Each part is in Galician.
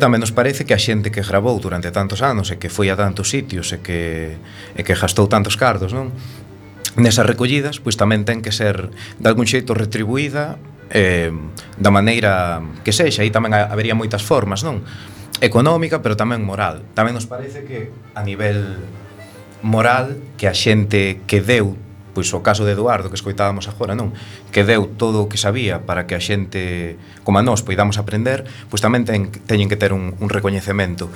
tamén nos parece que a xente que gravou durante tantos anos e que foi a tantos sitios e que, e que gastou tantos cardos, non? Nesas recollidas, pois tamén ten que ser de algún xeito retribuída eh, da maneira que sexa, aí tamén habería moitas formas, non? Económica, pero tamén moral. Tamén nos parece que a nivel moral que a xente que deu pois o caso de Eduardo que escoitábamos agora, non? Que deu todo o que sabía para que a xente como a nós poidamos aprender, pois tamén ten, teñen que ter un, un recoñecemento.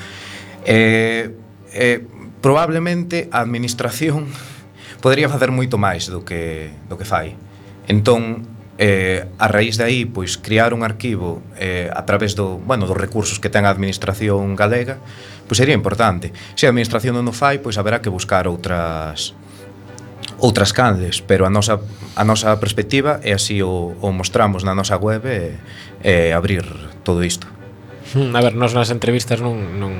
Eh, eh, probablemente a administración podría facer moito máis do que do que fai. Entón, eh, a raíz de aí, pois criar un arquivo eh, a través do, bueno, dos recursos que ten a administración galega, pois sería importante. Se a administración non o fai, pois haberá que buscar outras outras canles, pero a nosa, a nosa perspectiva é así o, o mostramos na nosa web e, e abrir todo isto. Hmm, a ver, nós nas entrevistas non, non,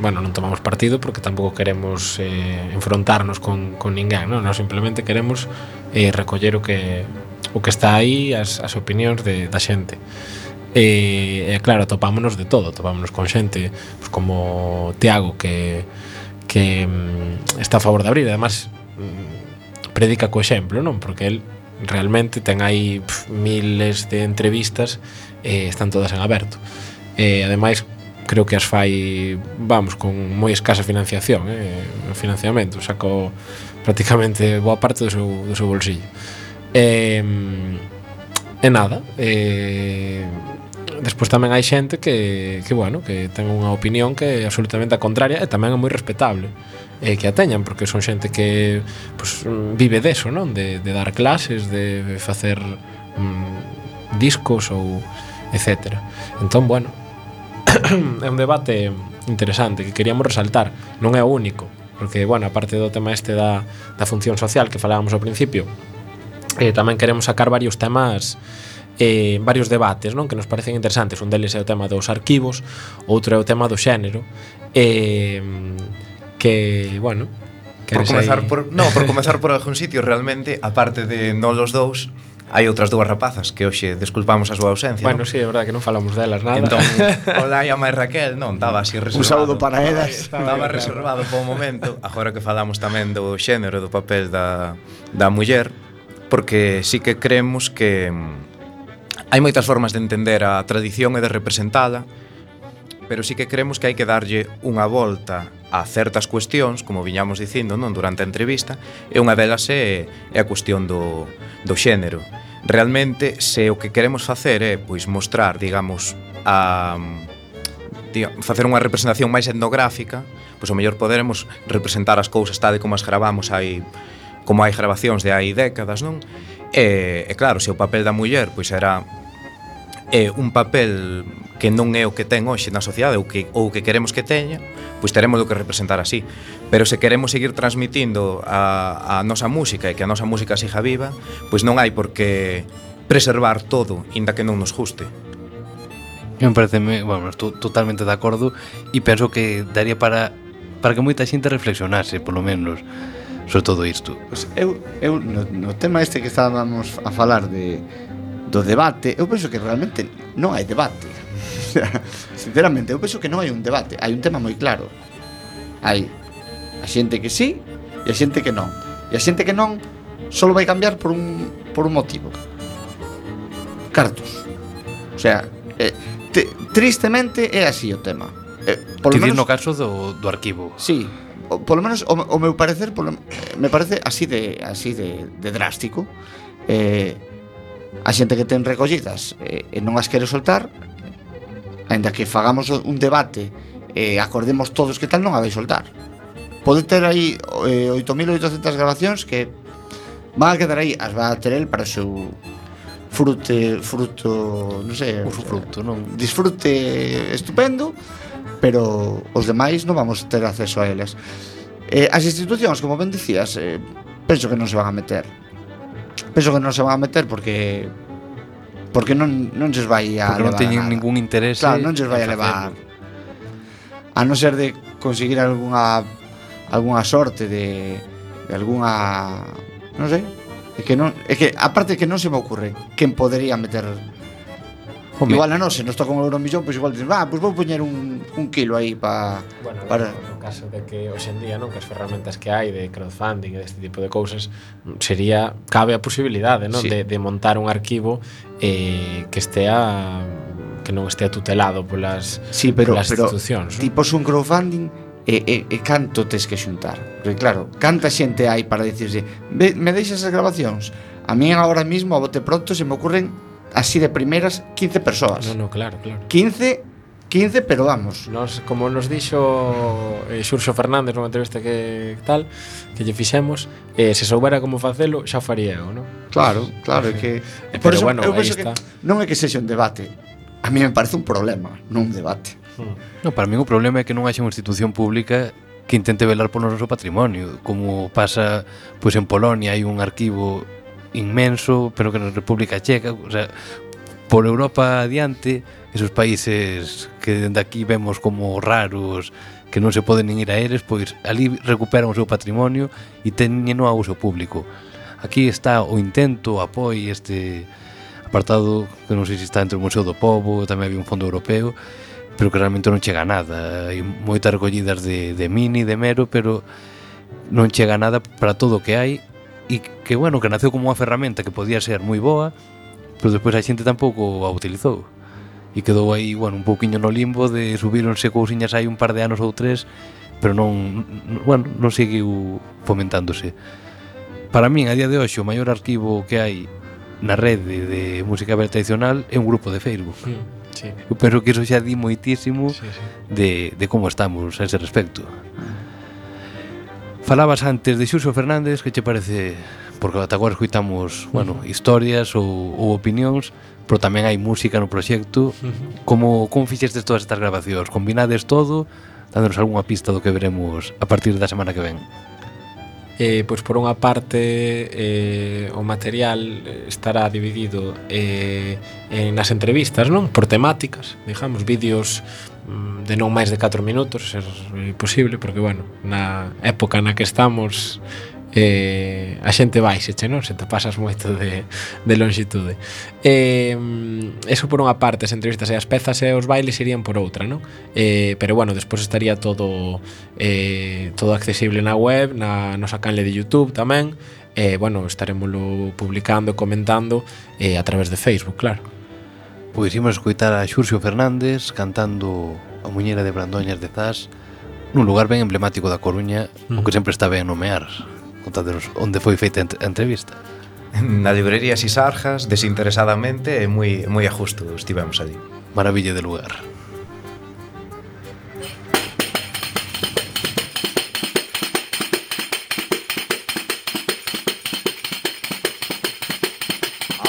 bueno, non tomamos partido porque tampouco queremos eh, enfrontarnos con, con ninguén, non? Nós simplemente queremos eh, recoller o que, o que está aí, as, as opinións de, da xente. E, e claro, topámonos de todo, topámonos con xente pues, como Tiago que que mm, está a favor de abrir, además mm, predica co exemplo, non? Porque el realmente ten aí pf, miles de entrevistas e eh, están todas en aberto. E eh, ademais creo que as fai, vamos, con moi escasa financiación, eh, financiamento, saco prácticamente boa parte do seu, do seu bolsillo. E, e nada, e, despois tamén hai xente que, que, bueno, que ten unha opinión que é absolutamente a contraria e tamén é moi respetable eh, que a teñan porque son xente que pues, vive deso, non? De, de dar clases, de facer mm, discos ou etcétera. Entón, bueno, é un debate interesante que queríamos resaltar, non é o único, porque, bueno, aparte do tema este da, da función social que falábamos ao principio, eh, tamén queremos sacar varios temas eh, varios debates non que nos parecen interesantes un deles é o tema dos arquivos outro é o tema do xénero eh, que, bueno, por comezar aí... por, no, por comezar por algún sitio realmente, aparte de non los dous, hai outras dúas rapazas que hoxe desculpamos a súa ausencia. Bueno, non? sí, é verdade que non falamos delas nada. Entón, Olaya e Raquel, non, estaba así reservado. Un saúdo para elas. Estaba reservado por un momento. Agora que falamos tamén do xénero, do papel da, da muller, porque sí que creemos que mm, hai moitas formas de entender a tradición e de representala, pero sí que creemos que hai que darlle unha volta a certas cuestións, como viñamos dicindo non durante a entrevista, e unha delas é, é a cuestión do, do xénero. Realmente, se o que queremos facer é pois mostrar, digamos, a digamos, facer unha representación máis etnográfica, pois o mellor poderemos representar as cousas tal como as gravamos aí, como hai grabacións de hai décadas, non? E, e claro, se o papel da muller pois era é un papel que non é o que ten hoxe na sociedade ou que, ou que queremos que teña, pois teremos do que representar así. Pero se queremos seguir transmitindo a, a nosa música e que a nosa música siga viva, pois non hai por que preservar todo, inda que non nos guste. Me parece, bueno, estou totalmente de acordo e penso que daría para para que moita xente reflexionase, polo menos, sobre todo isto. Pues eu, eu no, no tema este que estábamos a falar de do debate, eu penso que realmente non hai debate Sinceramente, eu penso que non hai un debate, hai un tema moi claro. Hai a xente que sí e a xente que non. E a xente que non só vai cambiar por un, por un motivo. Cartos. O sea, eh, te, tristemente é así o tema. Eh, polo menos, no caso do, do arquivo. Sí, o, polo menos o, o meu parecer polo, me parece así de así de, de drástico. Eh, a xente que ten recollidas eh, e non as quere soltar Ainda que fagamos un debate e acordemos todos que tal non a vai soltar. Pode ter aí eh, 8.800 grabacións que van a quedar aí, as va a ter el para o seu frute, fruto, non sei, fruto, non? Disfrute estupendo, pero os demais non vamos ter acceso a eles. Eh, as institucións, como ben dicías, eh, penso que non se van a meter. Penso que non se van a meter porque porque non non se vai a porque non teñen ningún interese. Claro, non se vai a levar. A non ser de conseguir algunha algunha sorte de de algunha non sei, é que non é que aparte que non se me ocurre quen podería meter Home. Igual a non, se nos toca un euro millón, pois pues igual dices, va, ah, pois pues vou poñer un, un kilo aí pa, bueno, para... Bueno caso de que hoxendía, non, que as ferramentas que hai de crowdfunding e deste tipo de cousas, sería cabe a posibilidade, non, sí. de de montar un arquivo eh que estea que non estea tutelado polas sí, pero, polas pero, institucións. Pero, tipos un crowdfunding e, e, e canto tes que xuntar Porque claro, canta xente hai para dicirse Ve, Me deixas as grabacións A mí agora mismo a bote pronto se me ocurren Así de primeiras 15 persoas No, no, claro, claro 15 15, pero vamos. Nos, como nos dixo eh, Xurxo Fernández nunha entrevista que tal, que lle fixemos, eh, se soubera como facelo, xa faría eu, non? Claro, claro, é que... Eh, pero eso, bueno, eu aí está. Que non é que sexa un debate, a mí me parece un problema, non un debate. Mm. No, para mí o problema é que non haxe unha institución pública que intente velar polo noso patrimonio, como pasa pois en Polonia hai un arquivo inmenso, pero que na República Checa, o sea, por Europa adiante, esos países que dende aquí vemos como raros, que non se poden ir a eles, pois ali recuperan o seu patrimonio e teñeno a uso público. Aquí está o intento, o apoio este apartado que non sei se está entre o Museo do Povo, tamén había un fondo europeo, pero que realmente non chega a nada. Hai moitas recollidas de, de mini, de mero, pero non chega a nada para todo o que hai e que, bueno, que naceu como unha ferramenta que podía ser moi boa, pero despois a xente tampouco a utilizou e quedou aí, bueno, un pouquiño no limbo de subíronse cousiñas hai un par de anos ou tres, pero non, bueno, non seguiu fomentándose. Para min, a día de hoxe, o maior arquivo que hai na rede de música tradicional é un grupo de Facebook. Mm. Sí. Eu penso que iso xa di moitísimo sí, sí. De, de como estamos a ese respecto. Falabas antes de Xuxo Fernández, que che parece porque ata agora escuitamos, bueno, historias ou, ou opinións, pero tamén hai música no proxecto. Como como fixestes todas estas grabacións? Combinades todo, dándonos algunha pista do que veremos a partir da semana que ven? Eh, pois por unha parte eh, o material estará dividido eh, en nas entrevistas, non? Por temáticas, digamos, vídeos mm, de non máis de 4 minutos, se é posible, porque, bueno, na época na que estamos eh, a xente baixeche, non? Se te pasas moito de, de longitude. Eh, eso por unha parte, as entrevistas e as pezas e os bailes irían por outra, non? Eh, pero bueno, despois estaría todo eh, todo accesible na web, na nosa canle de YouTube tamén, e eh, bueno, estaremoslo publicando, comentando eh, a través de Facebook, claro. Pois imos escoitar a Xurxo Fernández cantando a muñeira de Brandoñas de Zas nun lugar ben emblemático da Coruña, mm. o que mm. sempre está ben nomear. Contaderos onde foi feita a ent- a entrevista. Na librería Sisarjas, desinteresadamente e moi moi a justo estivemos ali. Maravilla de lugar.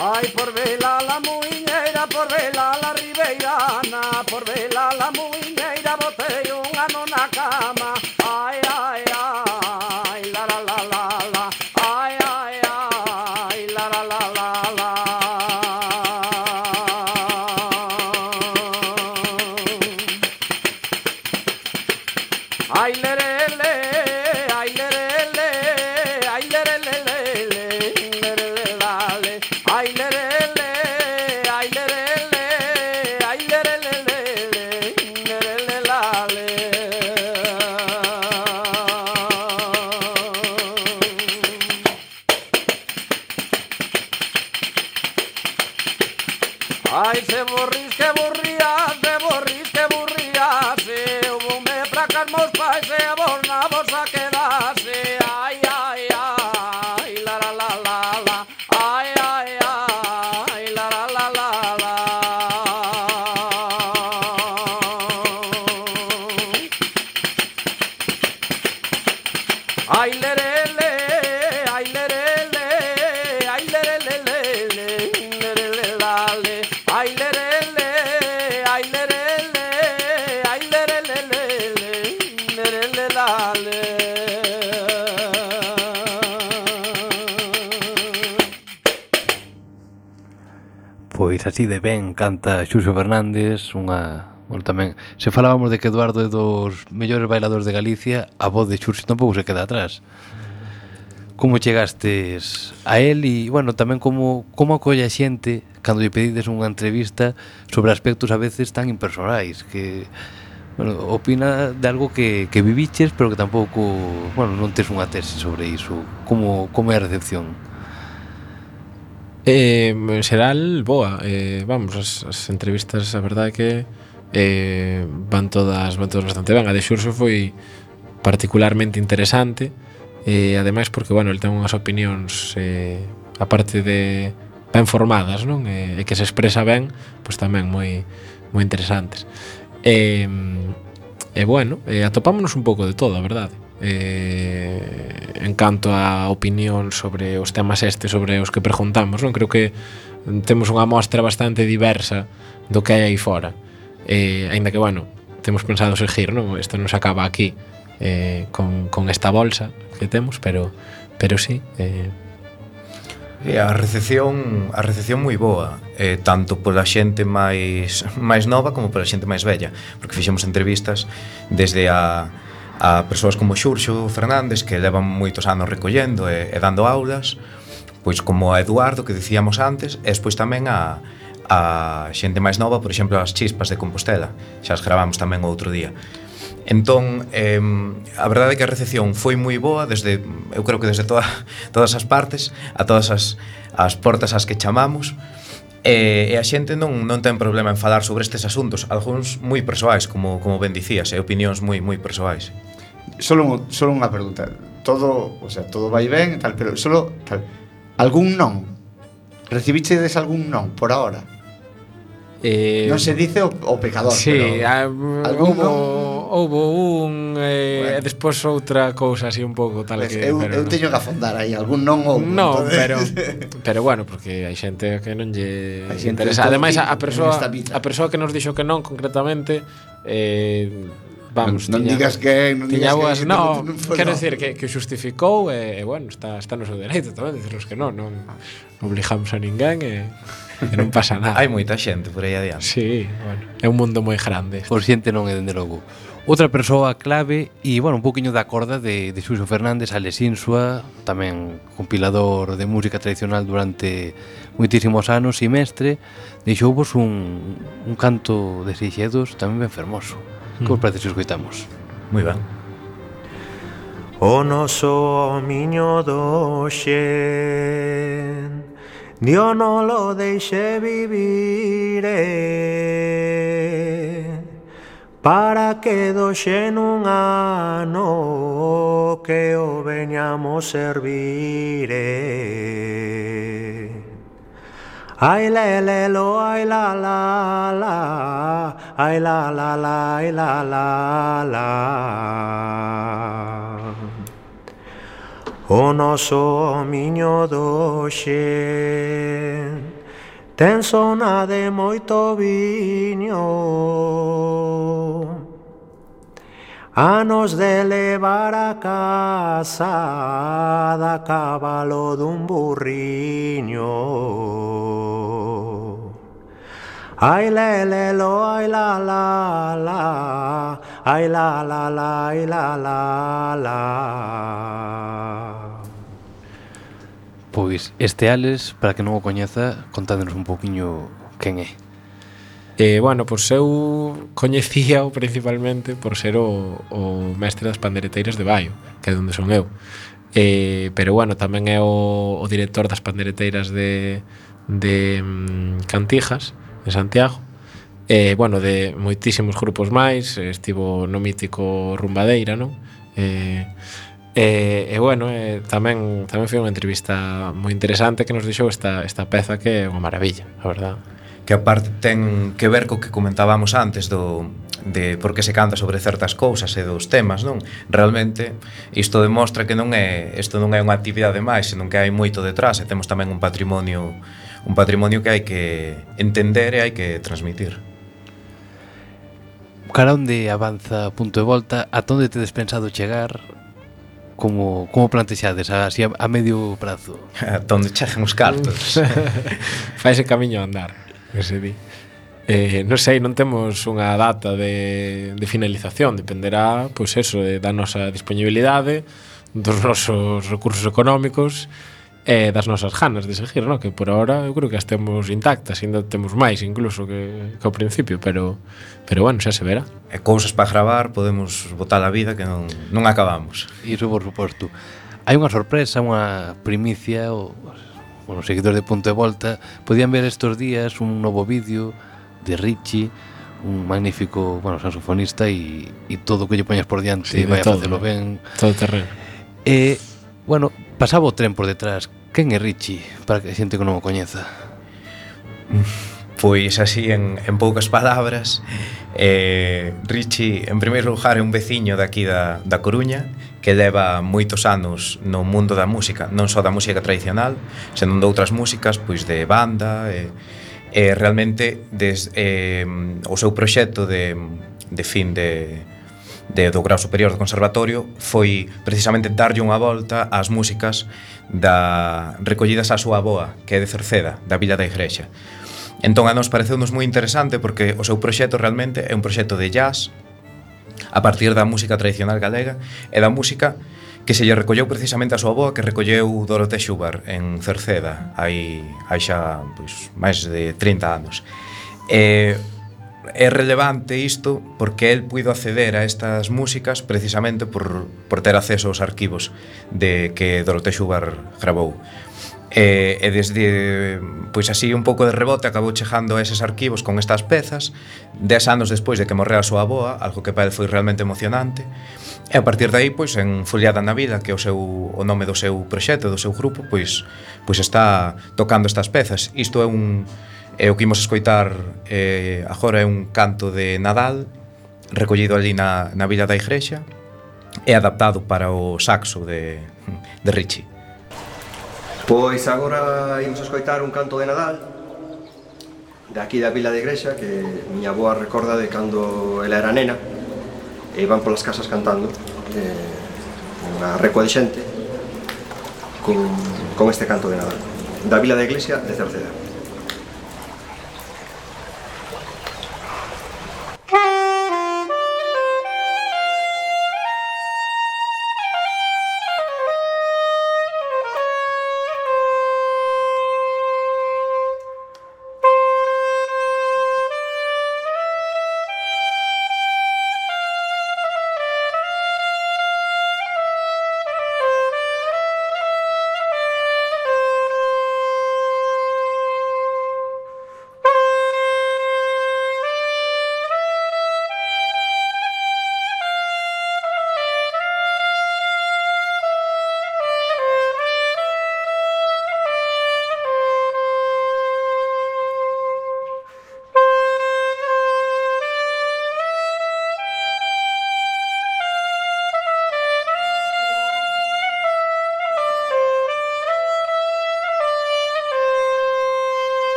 Ai, por vela la muiñeira, por vela la ribeirana, por vela la muiñeira, botei decide ben canta Xuxo Fernández, unha Bueno, tamén, se falábamos de que Eduardo é dos mellores bailadores de Galicia, a voz de Xurxo tampouco se queda atrás. Como chegastes a él e, bueno, tamén como, como acolle a xente cando lle pedides unha entrevista sobre aspectos a veces tan impersonais que, bueno, opina de algo que, que viviches pero que tampouco, bueno, non tes unha tese sobre iso. Como, como é a recepción? Eh, en xeral, boa. Eh, vamos, as, as entrevistas, a verdade é que eh, van todas van todas bastante ben. A de Xurxo foi particularmente interesante. Eh, ademais porque, bueno, el ten unhas opinións eh, aparte de ben formadas, non? E, eh, e que se expresa ben, pois tamén moi moi interesantes. Eh, E bueno, eh, atopámonos un pouco de todo, a verdade. Eh, en canto a opinión sobre os temas este sobre os que preguntamos non? Creo que temos unha mostra bastante diversa do que hai aí fora. Eh, aínda que bueno temos pensado seguir non? Isto non se acaba aquí eh, con, con esta bolsa que temos pero pero sí eh, E a recepción, a recepción moi boa, eh, tanto pola xente máis máis nova como pola xente máis vella, porque fixemos entrevistas desde a a persoas como Xurxo Fernández que levan moitos anos recollendo e, e dando aulas, pois como a Eduardo que dicíamos antes, e despois tamén a a xente máis nova, por exemplo, as chispas de Compostela. Xa as gravamos tamén outro día. Entón, eh, a verdade é que a recepción foi moi boa desde, eu creo que desde toda, todas as partes, a todas as, as portas ás que chamamos, E, e a xente non, non ten problema en falar sobre estes asuntos, algúns moi persoais, como, como ben dicías, e opinións moi moi persoais. Solo, solo unha pregunta. Todo, o sea, todo vai ben, tal, pero solo tal. Algún non? Recibiche des algún non por ahora? Eh, non se dice o, o pecador, sí, pero ah, a, houbo, houbo un eh, bueno. e despois outra cousa así un pouco tal pues, que eu, pero eu teño que afondar aí, algún non ou Non, pero pero bueno, porque hai xente que non lle hai interesa. Ademais a, a persoa a persoa que nos dixo que non concretamente eh vamos, non, tiña, digas que non tiña boas, que, no, no, quero decir que, que xustificou e, eh, e bueno, está, está no seu dereito tamén dicirnos que non, non obligamos a ninguén e eh. e non pasa nada. Hai moita xente por aí adiante. Sí, bueno, é un mundo moi grande. Por xente non é dende logo. Outra persoa clave e, bueno, un poquinho da corda de, de Xuxo Fernández, Alex Insua, tamén compilador de música tradicional durante moitísimos anos e mestre, deixou vos un, un canto de Seixedos tamén ben fermoso. Que vos mm. parece se escoitamos? Moi ben. O noso miño do xente Dio non lo deixe vivir eh, Para que doxe un ano que o veñamos servir eh. Ai lo ay, la la la ay, la la la ai la la la, la. O noso homiño doxe ten zona de moito viño. Anos de levar a casa da cabalo dun burriño. Ai lelelo, ai la la la, ai la la la, ai la la la. la. Pois este Alex, para que non o coñeza, contádenos un poquinho quen é. Eh, bueno, pois eu coñecíao principalmente por ser o, o mestre das pandereteiras de Baio, que é onde son eu. Eh, pero bueno, tamén é o, o director das pandereteiras de, de um, Cantijas, en Santiago. Eh, bueno, de moitísimos grupos máis, estivo no mítico Rumbadeira, non? Eh, E, e bueno, e, tamén tamén foi unha entrevista moi interesante que nos deixou esta, esta peza que é unha maravilla, a verdad. Que aparte ten que ver co que comentábamos antes do, de por que se canta sobre certas cousas e dos temas, non? Realmente isto demostra que non é isto non é unha actividade máis, senón que hai moito detrás e temos tamén un patrimonio un patrimonio que hai que entender e hai que transmitir. Cara onde avanza punto e volta, a onde tedes pensado chegar como, como plantexades así a, a medio prazo? Donde chegan os cartos. Faise camiño a andar, que se di. Eh, non sei, non temos unha data de, de finalización, dependerá, pois eso, eh, da nosa disponibilidade, dos nosos recursos económicos, e das nosas ganas de seguir, no? que por ahora eu creo que as temos intactas, ainda temos máis incluso que, que ao principio, pero pero bueno, xa se verá. E cousas para gravar, podemos botar a vida que non, non acabamos. Iso por suposto. Hai unha sorpresa, unha primicia, o, bueno, os seguidores de Punto e Volta podían ver estes días un novo vídeo de Richie un magnífico, bueno, saxofonista e, e todo o que lle poñas por diante sí, vai a facelo eh. ben. Todo terreno. E, bueno, Pasaba o tren por detrás. Quen é Richie? Para que a xente que non o coñeza. Pois así, en, en poucas palabras, eh, Richie, en primeiro lugar, é un veciño daqui da, da Coruña que leva moitos anos no mundo da música, non só da música tradicional, senón de outras músicas, pois de banda, e, eh, eh, realmente des, eh, o seu proxecto de, de fin de, de, do grau superior do conservatorio foi precisamente darlle unha volta ás músicas da recollidas á súa boa, que é de Cerceda, da Villa da Igrexa. Entón a nos pareceu-nos moi interesante porque o seu proxecto realmente é un proxecto de jazz a partir da música tradicional galega e da música que se lle recolleu precisamente a súa boa que recolleu Dorote Xubar en Cerceda hai, hai xa pois, máis de 30 anos. E é relevante isto porque el puido acceder a estas músicas precisamente por, por ter acceso aos arquivos de que Dorote Xubar grabou. E, e desde, pois así, un pouco de rebote acabou chegando a eses arquivos con estas pezas Dez anos despois de que morrera a súa aboa, algo que para el foi realmente emocionante E a partir de aí, pois, en Foliada na Vida, que é o, seu, o nome do seu proxecto, do seu grupo Pois, pois está tocando estas pezas Isto é un, E o que imos escoitar eh, agora é un canto de Nadal recollido ali na, na Vila da Igrexa e adaptado para o saxo de, de Richie. Pois agora imos escoitar un canto de Nadal de aquí da Vila de Igrexa que miña boa recorda de cando ela era nena e iban polas casas cantando eh, unha recua de xente con, con este canto de Nadal da Vila da Iglesia de Cerceda.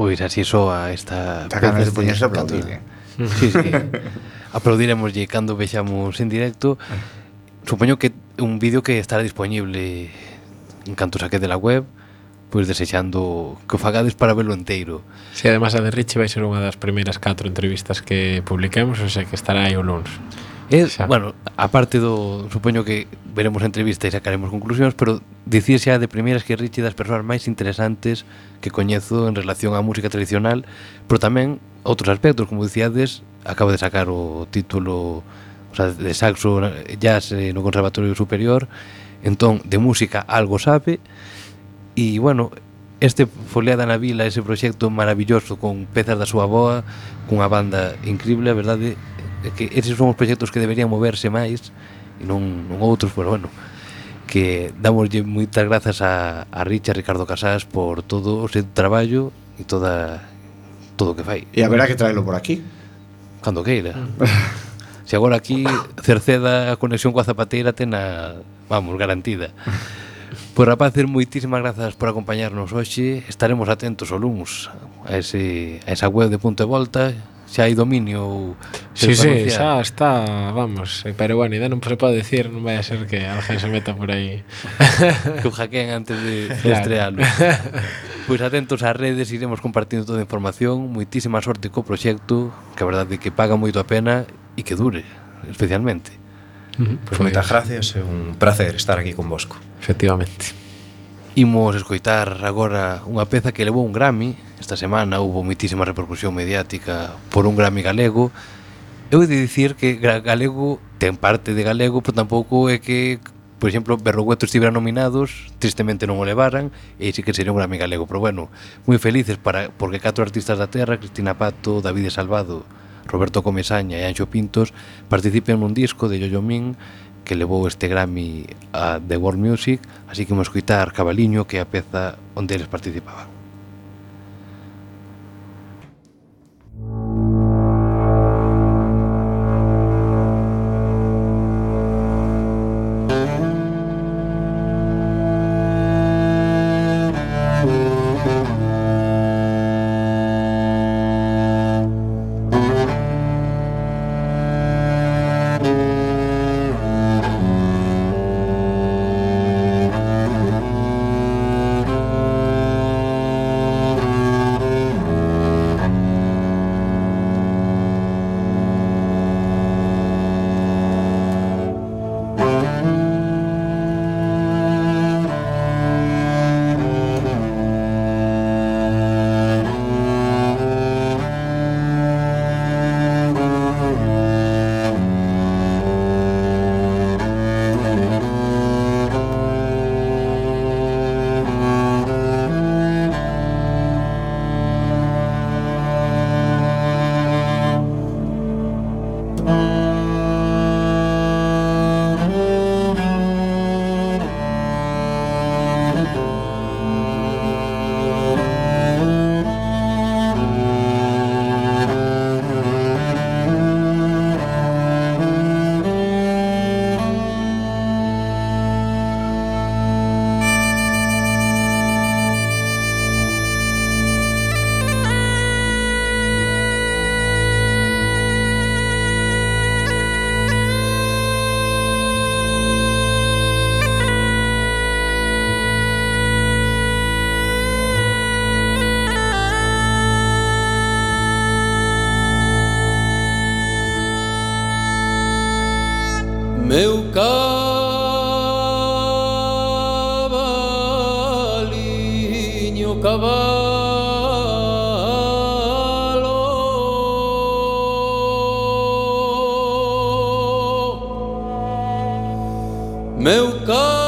Pois así soa esta... Está ganas de poñerse a aplaudir, eh? Sí, sí. Aplaudiremoslle cando vexamos en directo. Supoño que un vídeo que estará disponible en canto saque de la web, pois desexando que o fagades para velo enteiro. Si, sí, además a de Richie vai ser unha das primeiras catro entrevistas que publiquemos, o sea que estará aí o lunes. E, eh, xa. bueno, aparte do, supoño que veremos a entrevista e sacaremos conclusións, pero dicir xa de primeiras que Richie das persoas máis interesantes que coñezo en relación á música tradicional, pero tamén outros aspectos, como dicíades, acaba de sacar o título o sea, de saxo jazz eh, no Conservatorio Superior, entón de música algo sabe, e bueno, este Foliada na Vila, ese proxecto maravilloso con pezas da súa boa, cunha banda increíble, a verdade, que eses son os proxectos que deberían moverse máis, e non, non outros, pero bueno, bueno que damoslle moitas grazas a, a Richard Ricardo Casás por todo o seu traballo e toda todo o que fai. E haberá que traelo por aquí. Cando queira. Mm. Se agora aquí cerceda a conexión coa zapateira tena, vamos, garantida. Pois rapaces, moitísimas grazas por acompañarnos hoxe. Estaremos atentos o luns a, ese, a esa web de punto e volta se hai dominio ou se Sí, sí, xa está, vamos eh, Pero bueno, ainda non se pode decir Non vai a ser que alguén se meta por aí. Que o hackeen antes de, de claro. estrealo. Pois atentos ás redes Iremos compartindo toda a información. Moitísima sorte co proxecto Que a verdade é que paga moito a pena E que dure, especialmente. Pois uh -huh. pues, pues moitas gracias, é un placer estar aquí con vosco. Efectivamente. Imos escoitar agora unha peza que levou un Grammy. Esta semana houve muitísima repercusión mediática por un Grammy galego. Eu de dicir que galego ten parte de galego Pero tampouco é que, por exemplo, Berrogueto estivera nominados Tristemente non o levaran E sí que sería un Grammy galego. Pero bueno, moi felices para, porque catro artistas da terra Cristina Pato, David Salvado, Roberto Comesaña e Anxo Pintos Participen nun disco de Yoyo Min que levou este Grammy a The World Music, así que imos coitar Cabaliño, que é a peza onde eles participaban. cavalo. Meu cavalo.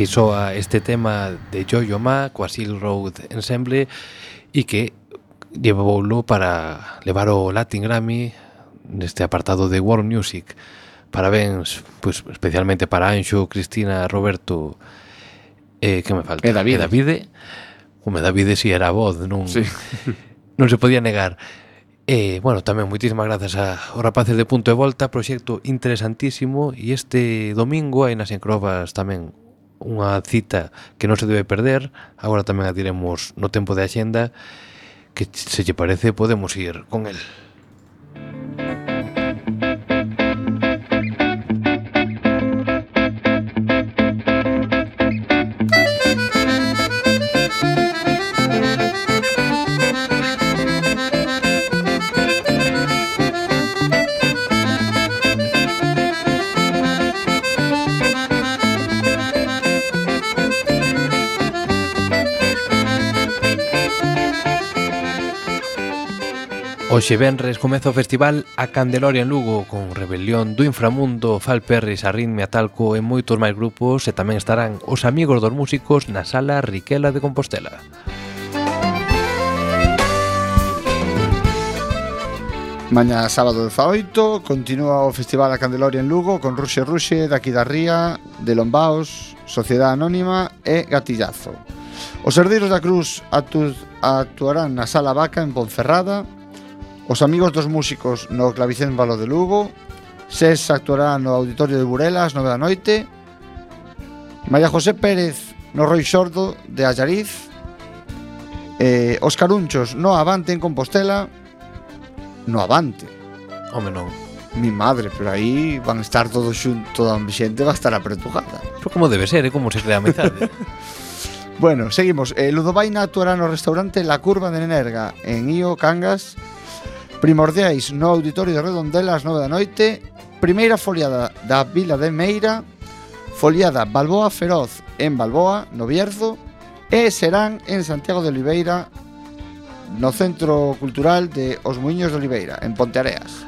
Así soa este tema de Yo-Yo Ma coa Silk Road Ensemble e que llevoulo para levar o Latin Grammy neste apartado de World Music. Parabéns, pues, especialmente para Anxo, Cristina, Roberto, eh, que me falta? E Davide. E Davide. Home, Davide si era a voz, non, sí. non se podía negar. E, eh, bueno, tamén moitísimas grazas aos rapaces de Punto e Volta, proxecto interesantísimo, e este domingo hai nas encrobas tamén unha cita que non se debe perder, agora tamén a diremos no tempo de axenda, que se lle parece podemos ir con el. Oxe Benres comeza o festival A Candeloria en Lugo con Rebelión do Inframundo, Falperris, Arritmia Talco e moitos máis grupos e tamén estarán os amigos dos músicos na sala Riquela de Compostela. Mañá sábado 18 continúa o Festival A Candeloria en Lugo con Ruxe Ruxe, Daqui da Ría, de Lombaos, Sociedade Anónima e Gatillazo. Os herdeiros da Cruz actuarán na Sala Vaca en Ponferrada Os amigos dos músicos no Clavicémbalo de Lugo, SES actuará no Auditorio de Burelas, 9 da noite, María José Pérez no Roi Xordo de Allariz, eh, Os Carunchos no Avante en Compostela, no Avante. Home, non. Mi madre, pero aí van estar todos xuntos, toda a xente va a estar apretujada. Pero como debe ser, é eh? como se crea a metade. bueno, seguimos. Eh, Ludovaina actuará no restaurante La Curva de Nenerga en Io Cangas Primordiais no Auditorio de Redondela ás 9 da noite. Primeira foliada da Vila de Meira Foliada Balboa Feroz en Balboa, no Bierzo E serán en Santiago de Oliveira No Centro Cultural de Os Muiños de Oliveira, en Ponteareas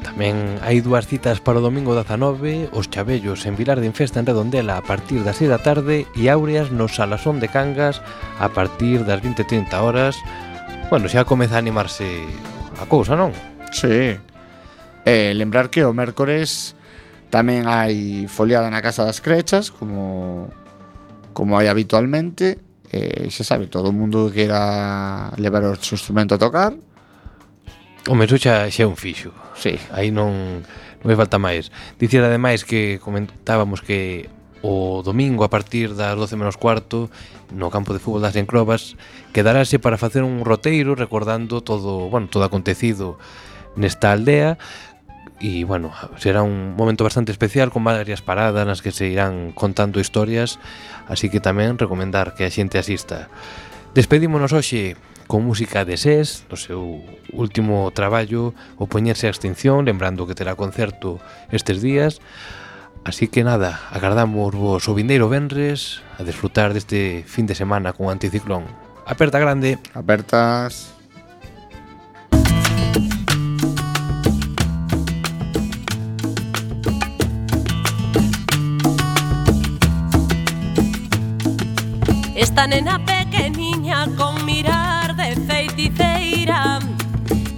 Tamén hai dúas citas para o domingo 19 Os Chavellos en Vilar de Infesta en Redondela a partir das 6 da tarde E Áureas no Salasón de Cangas a partir das 20.30 horas. Bueno, xa comeza a animarse a cousa, non? Sí. Eh, lembrar que o mércores tamén hai foliada na Casa das Crechas, como como hai habitualmente, eh, xa sabe, todo o mundo que queira levar o seu instrumento a tocar. O meso xa, xa é un fixo. Sí. Aí non, non me falta máis. Dicir ademais que comentábamos que o domingo a partir das 12 menos cuarto no campo de fútbol das Encrobas quedarase para facer un roteiro recordando todo, bueno, todo acontecido nesta aldea. E, bueno, será un momento bastante especial con varias paradas nas que se irán contando historias así que tamén recomendar que a xente asista. Despedímonos hoxe con música de SES, do seu último traballo, o poñerse a extinción, lembrando que terá concerto estes días, Así que nada, agardamos vos o vindeiro venres a disfrutar deste fin de semana con anticiclón. Aperta grande. Apertas. Esta nena pequeniña con mirar de feiticeira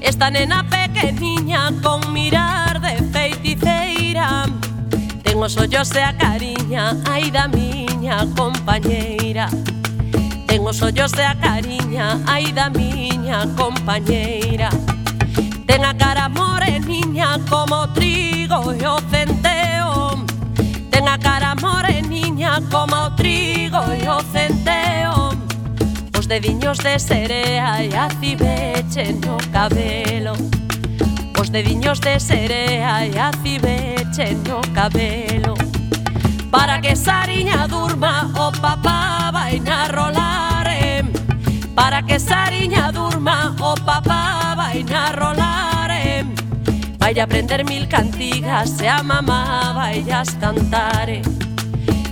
Esta nena pequeniña con mirar Ten os ollos e a cariña, ai da miña compañeira. Ten os ollos e a cariña, ai da miña compañeira. Ten a cara moreniña como o trigo e o centeo Ten a cara moreniña como o trigo e o centeo Os dediños de serea e a cibeche no cabelo. Os dediños de serea e acibeche no cabelo Para que Sariña durma o papá vai na rolar? Para que Sariña durma o papá vai na rolar eh? Vai aprender mil cantigas e a mamá vai as cantar?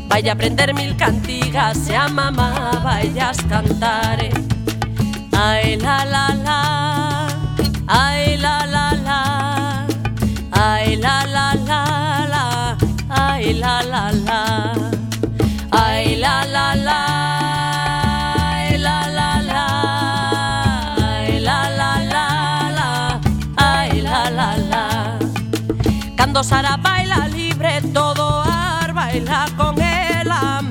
Vai aprender mil cantigas e a mamá vai as cantar? Ai la la la, ai la Ay la la la la, ay la la la, ay la la la. Cando Sara baila libre, todo ar baila con ela.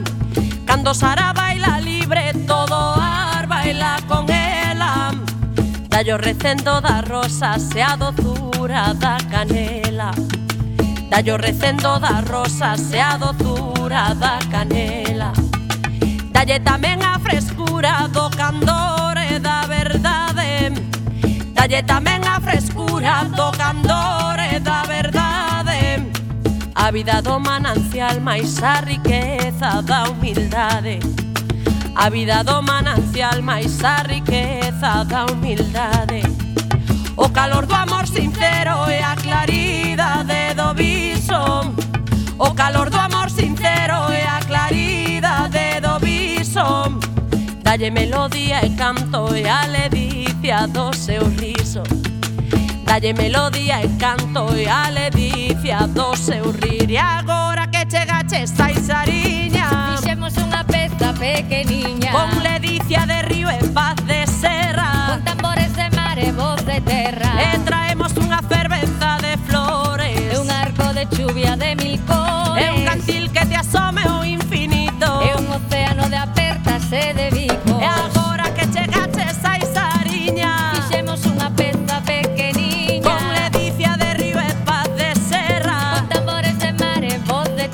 Cando Sara baila libre, todo ar baila con ela. Dallo recendo da rosa se a dozura da canela. Dallo recendo da rosa se a dozura da canela. Dalle tamén a frescura do candor e da verdade. Dalle tamén a frescura do candor e da verdade. A vida do manancial máis a riqueza da humildade. A vida do manancial máis a riqueza da humildade. O calor do amor sincero e a claridade do viso O calor do amor sincero e a claridade do viso Dalle melodía e canto e a ledicia do seu riso Dalle melodía e canto e a ledicia do seu rir E agora que chegaches a pequeñiña. Con ledicia de río en paz de serra. Con tambores de mar e voz de terra. E traemos unha fervenza de flores. E un arco de chuvia de mil cores.